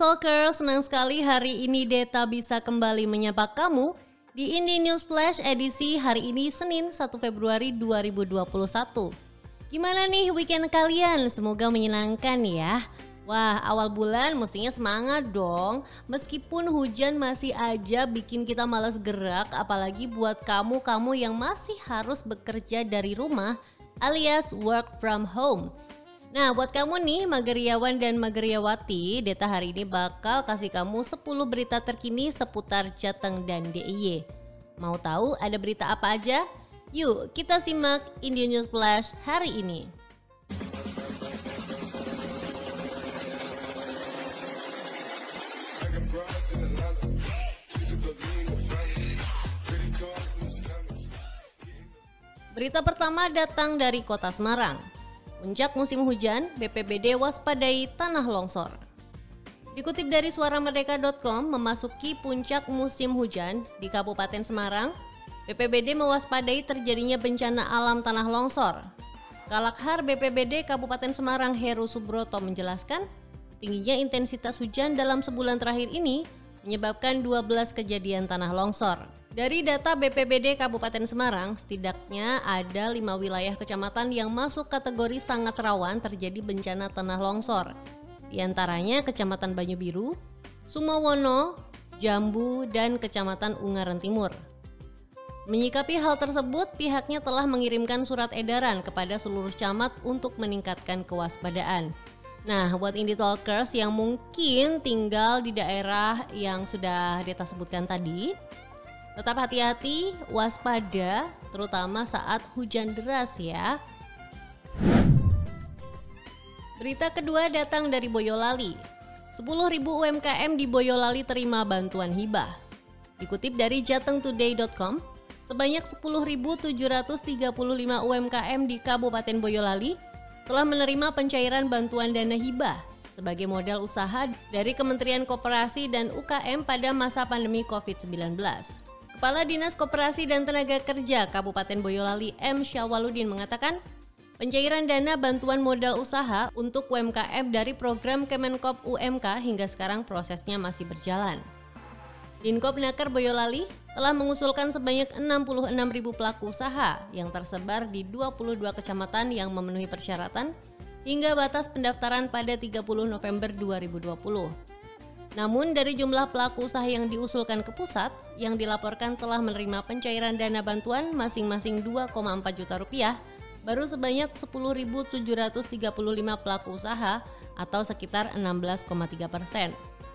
Talker, senang sekali hari ini Deta bisa kembali menyapa kamu di Indie News Flash edisi hari ini Senin 1 Februari 2021. Gimana nih weekend kalian? Semoga menyenangkan ya. Wah, awal bulan mestinya semangat dong. Meskipun hujan masih aja bikin kita malas gerak, apalagi buat kamu-kamu yang masih harus bekerja dari rumah alias work from home. Nah, buat kamu nih Mageriawan dan Mageriawati, Deta hari ini bakal kasih kamu 10 berita terkini seputar Jateng dan DIY. Mau tahu ada berita apa aja? Yuk, kita simak Indian News Flash hari ini. Berita pertama datang dari kota Semarang. Puncak musim hujan, BPBD waspadai tanah longsor. Dikutip dari suaramerdeka.com, memasuki puncak musim hujan di Kabupaten Semarang, BPBD mewaspadai terjadinya bencana alam tanah longsor. Kalakhar BPBD Kabupaten Semarang Heru Subroto menjelaskan, tingginya intensitas hujan dalam sebulan terakhir ini menyebabkan 12 kejadian tanah longsor. Dari data BPBD Kabupaten Semarang, setidaknya ada lima wilayah kecamatan yang masuk kategori sangat rawan terjadi bencana tanah longsor. Di antaranya Kecamatan Banyu Biru, Sumawono, Jambu, dan Kecamatan Ungaran Timur. Menyikapi hal tersebut, pihaknya telah mengirimkan surat edaran kepada seluruh camat untuk meningkatkan kewaspadaan. Nah, buat indie talkers yang mungkin tinggal di daerah yang sudah Deta sebutkan tadi, Tetap hati-hati, waspada, terutama saat hujan deras ya. Berita kedua datang dari Boyolali. 10.000 UMKM di Boyolali terima bantuan hibah. Dikutip dari jatengtoday.com, sebanyak 10.735 UMKM di Kabupaten Boyolali telah menerima pencairan bantuan dana hibah sebagai modal usaha dari Kementerian Koperasi dan UKM pada masa pandemi COVID-19. Kepala Dinas Koperasi dan Tenaga Kerja Kabupaten Boyolali M. Syawaludin mengatakan, pencairan dana bantuan modal usaha untuk UMKM dari program Kemenkop UMK hingga sekarang prosesnya masih berjalan. Dinkop Naker Boyolali telah mengusulkan sebanyak 66 ribu pelaku usaha yang tersebar di 22 kecamatan yang memenuhi persyaratan hingga batas pendaftaran pada 30 November 2020. Namun dari jumlah pelaku usaha yang diusulkan ke pusat, yang dilaporkan telah menerima pencairan dana bantuan masing-masing 2,4 juta rupiah, baru sebanyak 10.735 pelaku usaha atau sekitar 16,3 persen.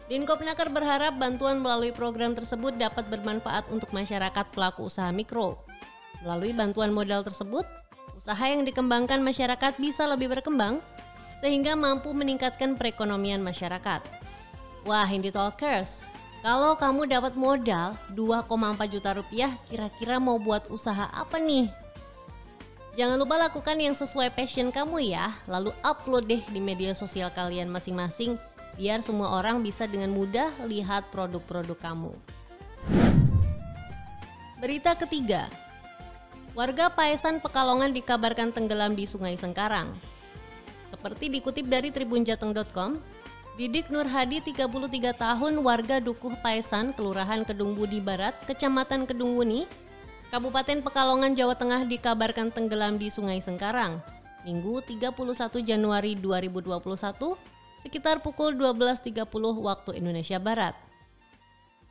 Dinkopnaker berharap bantuan melalui program tersebut dapat bermanfaat untuk masyarakat pelaku usaha mikro. Melalui bantuan modal tersebut, usaha yang dikembangkan masyarakat bisa lebih berkembang sehingga mampu meningkatkan perekonomian masyarakat. Wah, Hindi Talkers, kalau kamu dapat modal 2,4 juta rupiah, kira-kira mau buat usaha apa nih? Jangan lupa lakukan yang sesuai passion kamu ya, lalu upload deh di media sosial kalian masing-masing biar semua orang bisa dengan mudah lihat produk-produk kamu. Berita ketiga, warga Paesan Pekalongan dikabarkan tenggelam di Sungai Sengkarang. Seperti dikutip dari tribunjateng.com, Didik Nur Hadi 33 tahun warga Dukuh Paesan, Kelurahan Kedung Budi Barat, Kecamatan Kedung Wuni, Kabupaten Pekalongan, Jawa Tengah dikabarkan tenggelam di Sungai Sengkarang. Minggu 31 Januari 2021 sekitar pukul 12.30 waktu Indonesia Barat.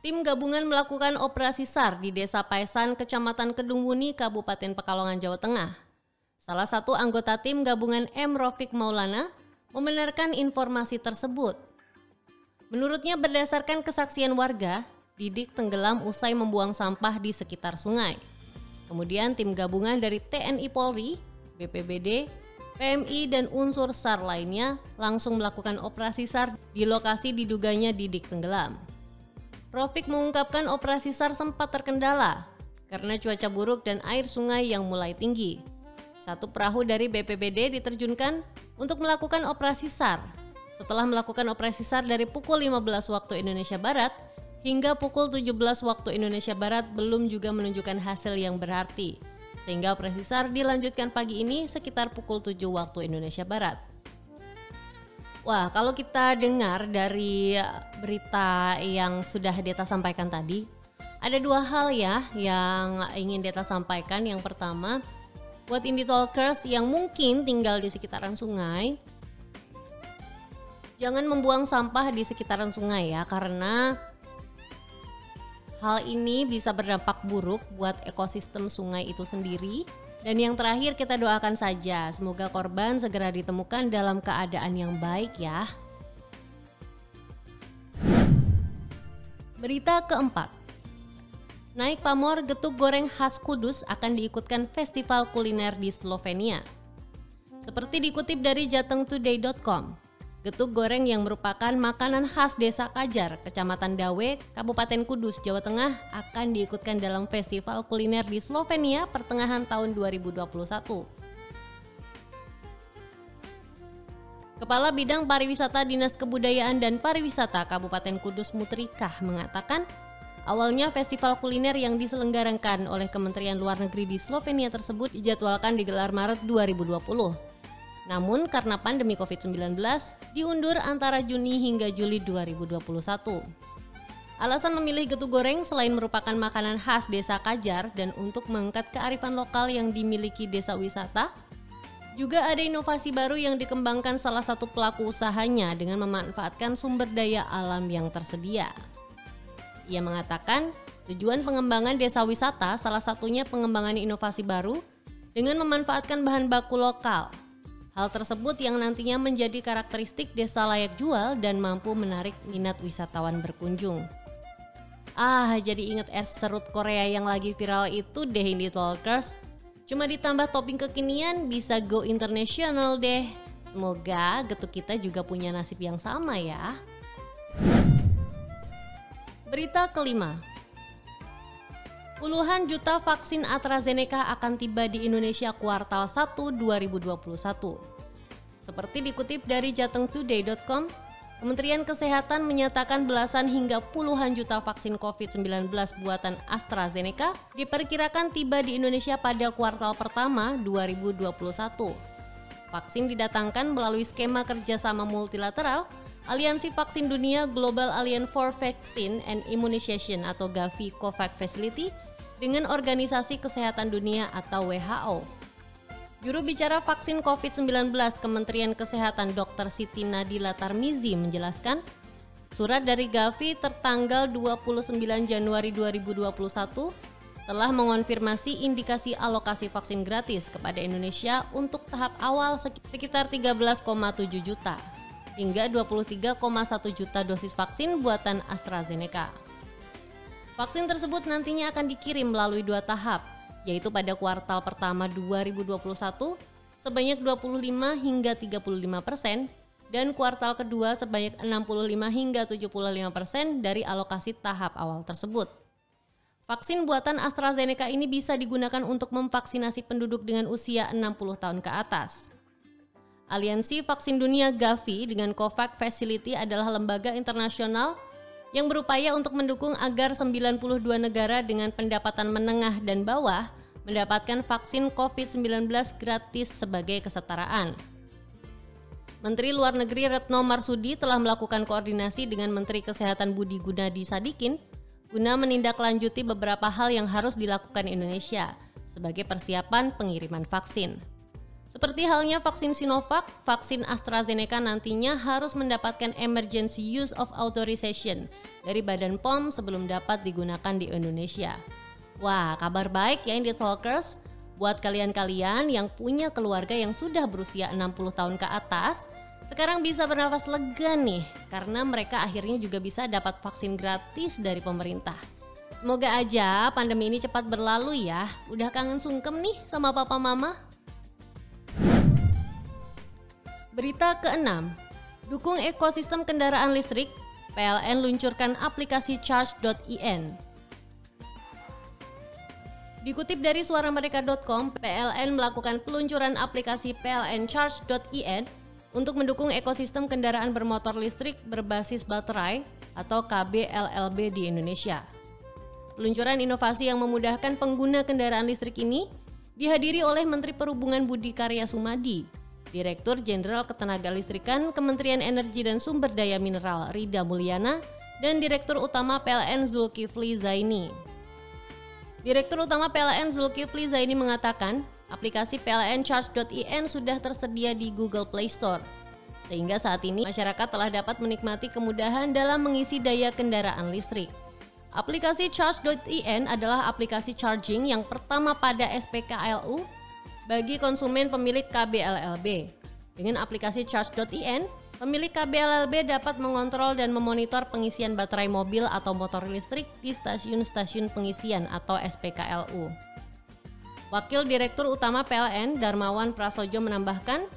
Tim gabungan melakukan operasi SAR di Desa Paesan, Kecamatan Kedung Wuni, Kabupaten Pekalongan, Jawa Tengah. Salah satu anggota tim gabungan M. Rofik Maulana membenarkan informasi tersebut. Menurutnya berdasarkan kesaksian warga, Didik tenggelam usai membuang sampah di sekitar sungai. Kemudian tim gabungan dari TNI Polri, BPBD, PMI dan unsur SAR lainnya langsung melakukan operasi SAR di lokasi diduganya Didik tenggelam. Rofik mengungkapkan operasi SAR sempat terkendala karena cuaca buruk dan air sungai yang mulai tinggi. Satu perahu dari BPBD diterjunkan untuk melakukan operasi SAR. Setelah melakukan operasi SAR dari pukul 15 waktu Indonesia Barat hingga pukul 17 waktu Indonesia Barat belum juga menunjukkan hasil yang berarti. Sehingga operasi SAR dilanjutkan pagi ini sekitar pukul 7 waktu Indonesia Barat. Wah, kalau kita dengar dari berita yang sudah Deta sampaikan tadi, ada dua hal ya yang ingin Deta sampaikan. Yang pertama, buat indie talkers yang mungkin tinggal di sekitaran sungai, jangan membuang sampah di sekitaran sungai ya, karena hal ini bisa berdampak buruk buat ekosistem sungai itu sendiri dan yang terakhir kita doakan saja semoga korban segera ditemukan dalam keadaan yang baik ya. Berita keempat. Naik pamor getuk goreng khas Kudus akan diikutkan festival kuliner di Slovenia. Seperti dikutip dari jatengtoday.com, Getuk goreng yang merupakan makanan khas Desa Kajar, Kecamatan Dawe, Kabupaten Kudus, Jawa Tengah akan diikutkan dalam festival kuliner di Slovenia pertengahan tahun 2021. Kepala Bidang Pariwisata Dinas Kebudayaan dan Pariwisata Kabupaten Kudus Mutrikah mengatakan, awalnya festival kuliner yang diselenggarakan oleh Kementerian Luar Negeri di Slovenia tersebut dijadwalkan digelar Maret 2020. Namun karena pandemi COVID-19 diundur antara Juni hingga Juli 2021. Alasan memilih getuk goreng selain merupakan makanan khas desa Kajar dan untuk mengangkat kearifan lokal yang dimiliki desa wisata, juga ada inovasi baru yang dikembangkan salah satu pelaku usahanya dengan memanfaatkan sumber daya alam yang tersedia. Ia mengatakan, tujuan pengembangan desa wisata salah satunya pengembangan inovasi baru dengan memanfaatkan bahan baku lokal – Hal tersebut yang nantinya menjadi karakteristik desa layak jual dan mampu menarik minat wisatawan berkunjung. Ah, jadi inget es serut Korea yang lagi viral itu deh Indie Talkers. Cuma ditambah topping kekinian bisa go international deh. Semoga getuk kita juga punya nasib yang sama ya. Berita kelima, Puluhan juta vaksin AstraZeneca akan tiba di Indonesia kuartal 1 2021. Seperti dikutip dari jatengtoday.com, Kementerian Kesehatan menyatakan belasan hingga puluhan juta vaksin COVID-19 buatan AstraZeneca diperkirakan tiba di Indonesia pada kuartal pertama 2021. Vaksin didatangkan melalui skema kerjasama multilateral Aliansi Vaksin Dunia Global Alliance for Vaccine and Immunization atau Gavi COVAX Facility dengan Organisasi Kesehatan Dunia atau WHO. Juru bicara vaksin COVID-19 Kementerian Kesehatan Dr. Siti Nadila Tarmizi menjelaskan, surat dari Gavi tertanggal 29 Januari 2021 telah mengonfirmasi indikasi alokasi vaksin gratis kepada Indonesia untuk tahap awal sekitar 13,7 juta hingga 23,1 juta dosis vaksin buatan AstraZeneca. Vaksin tersebut nantinya akan dikirim melalui dua tahap, yaitu pada kuartal pertama 2021 sebanyak 25 hingga 35 persen dan kuartal kedua sebanyak 65 hingga 75 persen dari alokasi tahap awal tersebut. Vaksin buatan AstraZeneca ini bisa digunakan untuk memvaksinasi penduduk dengan usia 60 tahun ke atas. Aliansi Vaksin Dunia Gavi dengan COVAX Facility adalah lembaga internasional yang berupaya untuk mendukung agar 92 negara dengan pendapatan menengah dan bawah mendapatkan vaksin COVID-19 gratis sebagai kesetaraan. Menteri Luar Negeri Retno Marsudi telah melakukan koordinasi dengan Menteri Kesehatan Budi Gunadi Sadikin guna menindaklanjuti beberapa hal yang harus dilakukan Indonesia sebagai persiapan pengiriman vaksin. Seperti halnya vaksin Sinovac, vaksin AstraZeneca nantinya harus mendapatkan emergency use of authorization dari Badan POM sebelum dapat digunakan di Indonesia. Wah, kabar baik ya Indie Talkers. Buat kalian-kalian yang punya keluarga yang sudah berusia 60 tahun ke atas, sekarang bisa bernafas lega nih karena mereka akhirnya juga bisa dapat vaksin gratis dari pemerintah. Semoga aja pandemi ini cepat berlalu ya. Udah kangen sungkem nih sama papa mama? Berita ke-6, dukung ekosistem kendaraan listrik, PLN luncurkan aplikasi charge.in. Dikutip dari suaramereka.com, PLN melakukan peluncuran aplikasi PLN Charge.in untuk mendukung ekosistem kendaraan bermotor listrik berbasis baterai atau KBLLB di Indonesia. Peluncuran inovasi yang memudahkan pengguna kendaraan listrik ini dihadiri oleh Menteri Perhubungan Budi Karya Sumadi Direktur Jenderal Ketenagalistrikan Kementerian Energi dan Sumber Daya Mineral Rida Mulyana, dan Direktur Utama PLN Zulkifli Zaini. Direktur Utama PLN Zulkifli Zaini mengatakan, aplikasi PLN Charge.in sudah tersedia di Google Play Store. Sehingga saat ini masyarakat telah dapat menikmati kemudahan dalam mengisi daya kendaraan listrik. Aplikasi Charge.in adalah aplikasi charging yang pertama pada SPKLU bagi konsumen pemilik KBLLB. Dengan aplikasi Charge.in, pemilik KBLLB dapat mengontrol dan memonitor pengisian baterai mobil atau motor listrik di stasiun-stasiun pengisian atau SPKLU. Wakil Direktur Utama PLN Darmawan Prasojo menambahkan,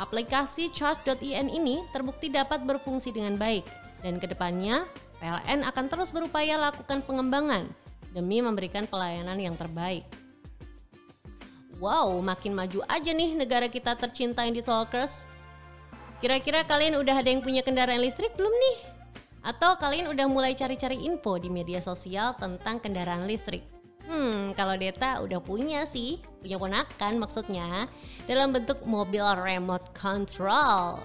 aplikasi Charge.in ini terbukti dapat berfungsi dengan baik dan ke depannya PLN akan terus berupaya lakukan pengembangan demi memberikan pelayanan yang terbaik. Wow, makin maju aja nih negara kita tercinta di Talkers. Kira-kira kalian udah ada yang punya kendaraan listrik belum nih? Atau kalian udah mulai cari-cari info di media sosial tentang kendaraan listrik? Hmm, kalau Deta udah punya sih, punya ponakan maksudnya, dalam bentuk mobil remote control.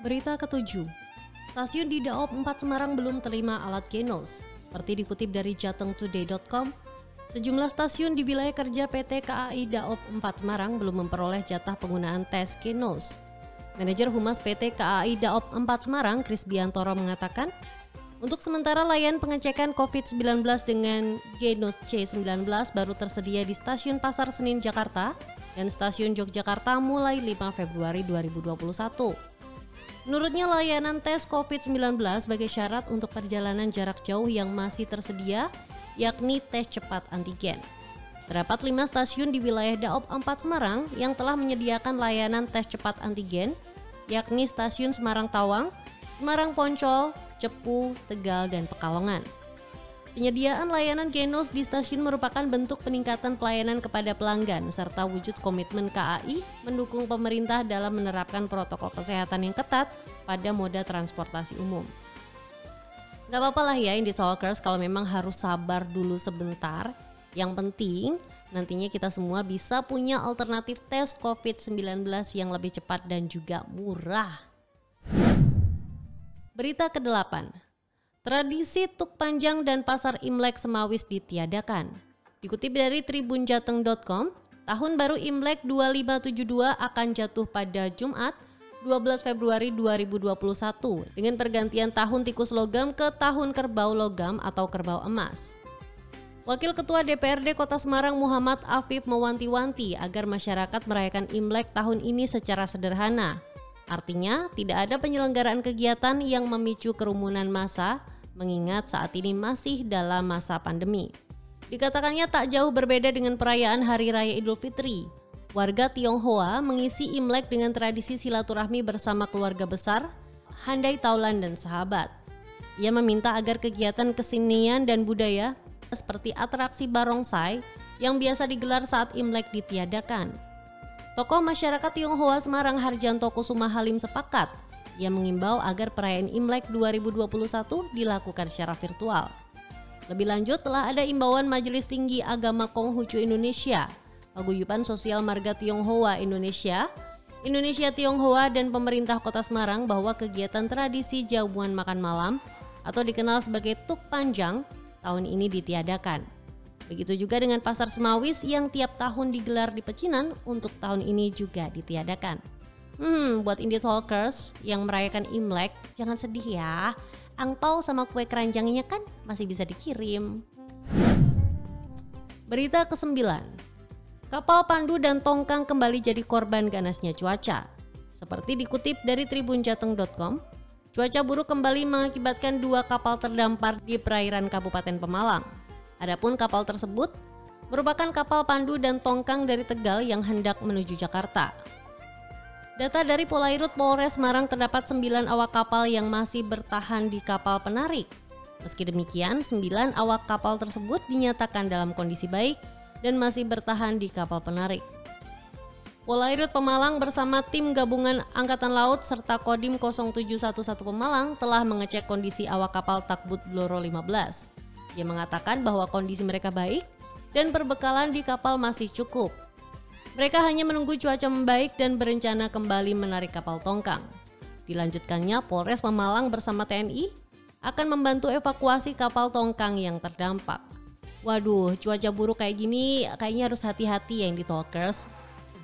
Berita ketujuh, stasiun di Daop 4 Semarang belum terima alat Genos. Seperti dikutip dari jatengtoday.com, Sejumlah stasiun di wilayah kerja PT KAI Daop 4 Semarang belum memperoleh jatah penggunaan tes Genos. Manajer Humas PT KAI Daop 4 Semarang, Kris Biantoro mengatakan, untuk sementara layan pengecekan COVID-19 dengan Genos C19 baru tersedia di Stasiun Pasar Senin Jakarta dan Stasiun Yogyakarta mulai 5 Februari 2021. Menurutnya layanan tes COVID-19 sebagai syarat untuk perjalanan jarak jauh yang masih tersedia yakni tes cepat antigen. Terdapat lima stasiun di wilayah Daop 4 Semarang yang telah menyediakan layanan tes cepat antigen, yakni Stasiun Semarang Tawang, Semarang Poncol, Cepu, Tegal, dan Pekalongan. Penyediaan layanan Genos di stasiun merupakan bentuk peningkatan pelayanan kepada pelanggan serta wujud komitmen KAI mendukung pemerintah dalam menerapkan protokol kesehatan yang ketat pada moda transportasi umum. Gak apa-apa lah ya Indie Talkers kalau memang harus sabar dulu sebentar. Yang penting nantinya kita semua bisa punya alternatif tes COVID-19 yang lebih cepat dan juga murah. Berita ke-8. Tradisi Tuk Panjang dan Pasar Imlek Semawis ditiadakan. Dikutip dari tribunjateng.com, tahun baru Imlek 2572 akan jatuh pada Jumat 12 Februari 2021 dengan pergantian tahun tikus logam ke tahun kerbau logam atau kerbau emas. Wakil Ketua DPRD Kota Semarang Muhammad Afif mewanti-wanti agar masyarakat merayakan Imlek tahun ini secara sederhana. Artinya, tidak ada penyelenggaraan kegiatan yang memicu kerumunan massa mengingat saat ini masih dalam masa pandemi. Dikatakannya tak jauh berbeda dengan perayaan Hari Raya Idul Fitri, Warga Tionghoa mengisi Imlek dengan tradisi silaturahmi bersama keluarga besar, handai taulan dan sahabat. Ia meminta agar kegiatan kesenian dan budaya seperti atraksi barongsai yang biasa digelar saat Imlek ditiadakan. Tokoh masyarakat Tionghoa Semarang Harjanto Kusuma Halim sepakat. Ia mengimbau agar perayaan Imlek 2021 dilakukan secara virtual. Lebih lanjut telah ada imbauan Majelis Tinggi Agama Konghucu Indonesia Paguyuban Sosial Marga Tionghoa Indonesia, Indonesia Tionghoa dan pemerintah Kota Semarang bahwa kegiatan tradisi jamuan makan malam atau dikenal sebagai Tuk Panjang tahun ini ditiadakan. Begitu juga dengan Pasar Semawis yang tiap tahun digelar di Pecinan untuk tahun ini juga ditiadakan. Hmm, buat indie talkers yang merayakan Imlek, jangan sedih ya. Angpau sama kue keranjangnya kan masih bisa dikirim. Berita ke-9. Kapal Pandu dan Tongkang kembali jadi korban ganasnya cuaca. Seperti dikutip dari tribunjateng.com, cuaca buruk kembali mengakibatkan dua kapal terdampar di perairan Kabupaten Pemalang. Adapun kapal tersebut merupakan kapal Pandu dan Tongkang dari Tegal yang hendak menuju Jakarta. Data dari Polairut Polres Semarang terdapat 9 awak kapal yang masih bertahan di kapal penarik. Meski demikian, 9 awak kapal tersebut dinyatakan dalam kondisi baik dan masih bertahan di kapal penarik. Polairut Pemalang bersama tim gabungan Angkatan Laut serta Kodim 0711 Pemalang telah mengecek kondisi awak kapal Takbut Bloro 15. Dia mengatakan bahwa kondisi mereka baik dan perbekalan di kapal masih cukup. Mereka hanya menunggu cuaca membaik dan berencana kembali menarik kapal tongkang. Dilanjutkannya, Polres Pemalang bersama TNI akan membantu evakuasi kapal tongkang yang terdampak. Waduh, cuaca buruk kayak gini kayaknya harus hati-hati ya yang di talkers.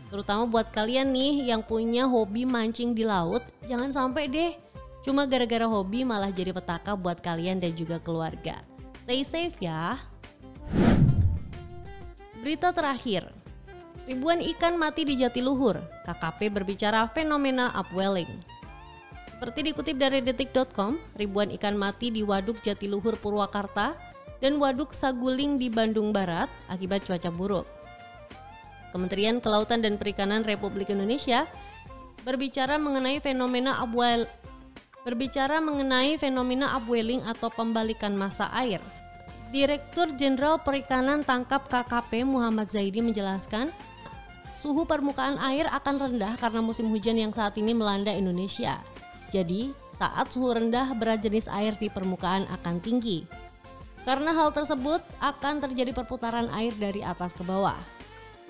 Terutama buat kalian nih yang punya hobi mancing di laut, jangan sampai deh cuma gara-gara hobi malah jadi petaka buat kalian dan juga keluarga. Stay safe ya. Berita terakhir, Ribuan ikan mati di Jatiluhur. KKP berbicara fenomena upwelling. Seperti dikutip dari detik.com, ribuan ikan mati di Waduk Jatiluhur Purwakarta dan Waduk Saguling di Bandung Barat akibat cuaca buruk. Kementerian Kelautan dan Perikanan Republik Indonesia berbicara mengenai fenomena upwell berbicara mengenai fenomena upwelling atau pembalikan massa air. Direktur Jenderal Perikanan Tangkap KKP Muhammad Zaidi menjelaskan, suhu permukaan air akan rendah karena musim hujan yang saat ini melanda Indonesia. Jadi, saat suhu rendah berat jenis air di permukaan akan tinggi. Karena hal tersebut akan terjadi perputaran air dari atas ke bawah.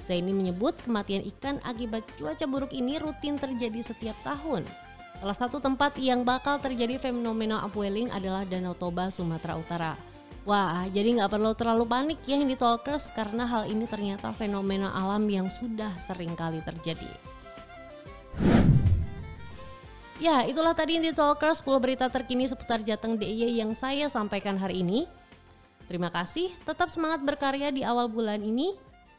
Zaini menyebut kematian ikan akibat cuaca buruk ini rutin terjadi setiap tahun. Salah satu tempat yang bakal terjadi fenomena upwelling adalah Danau Toba, Sumatera Utara. Wah, jadi nggak perlu terlalu panik ya Hindi Talkers karena hal ini ternyata fenomena alam yang sudah sering kali terjadi. Ya, itulah tadi Hindi Talkers 10 berita terkini seputar Jateng DIY yang saya sampaikan hari ini. Terima kasih, tetap semangat berkarya di awal bulan ini.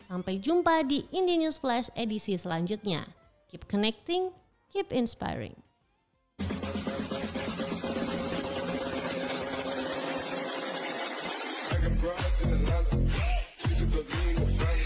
Sampai jumpa di Indie News Flash edisi selanjutnya. Keep connecting, keep inspiring. to in Atlanta. She's a Berlin,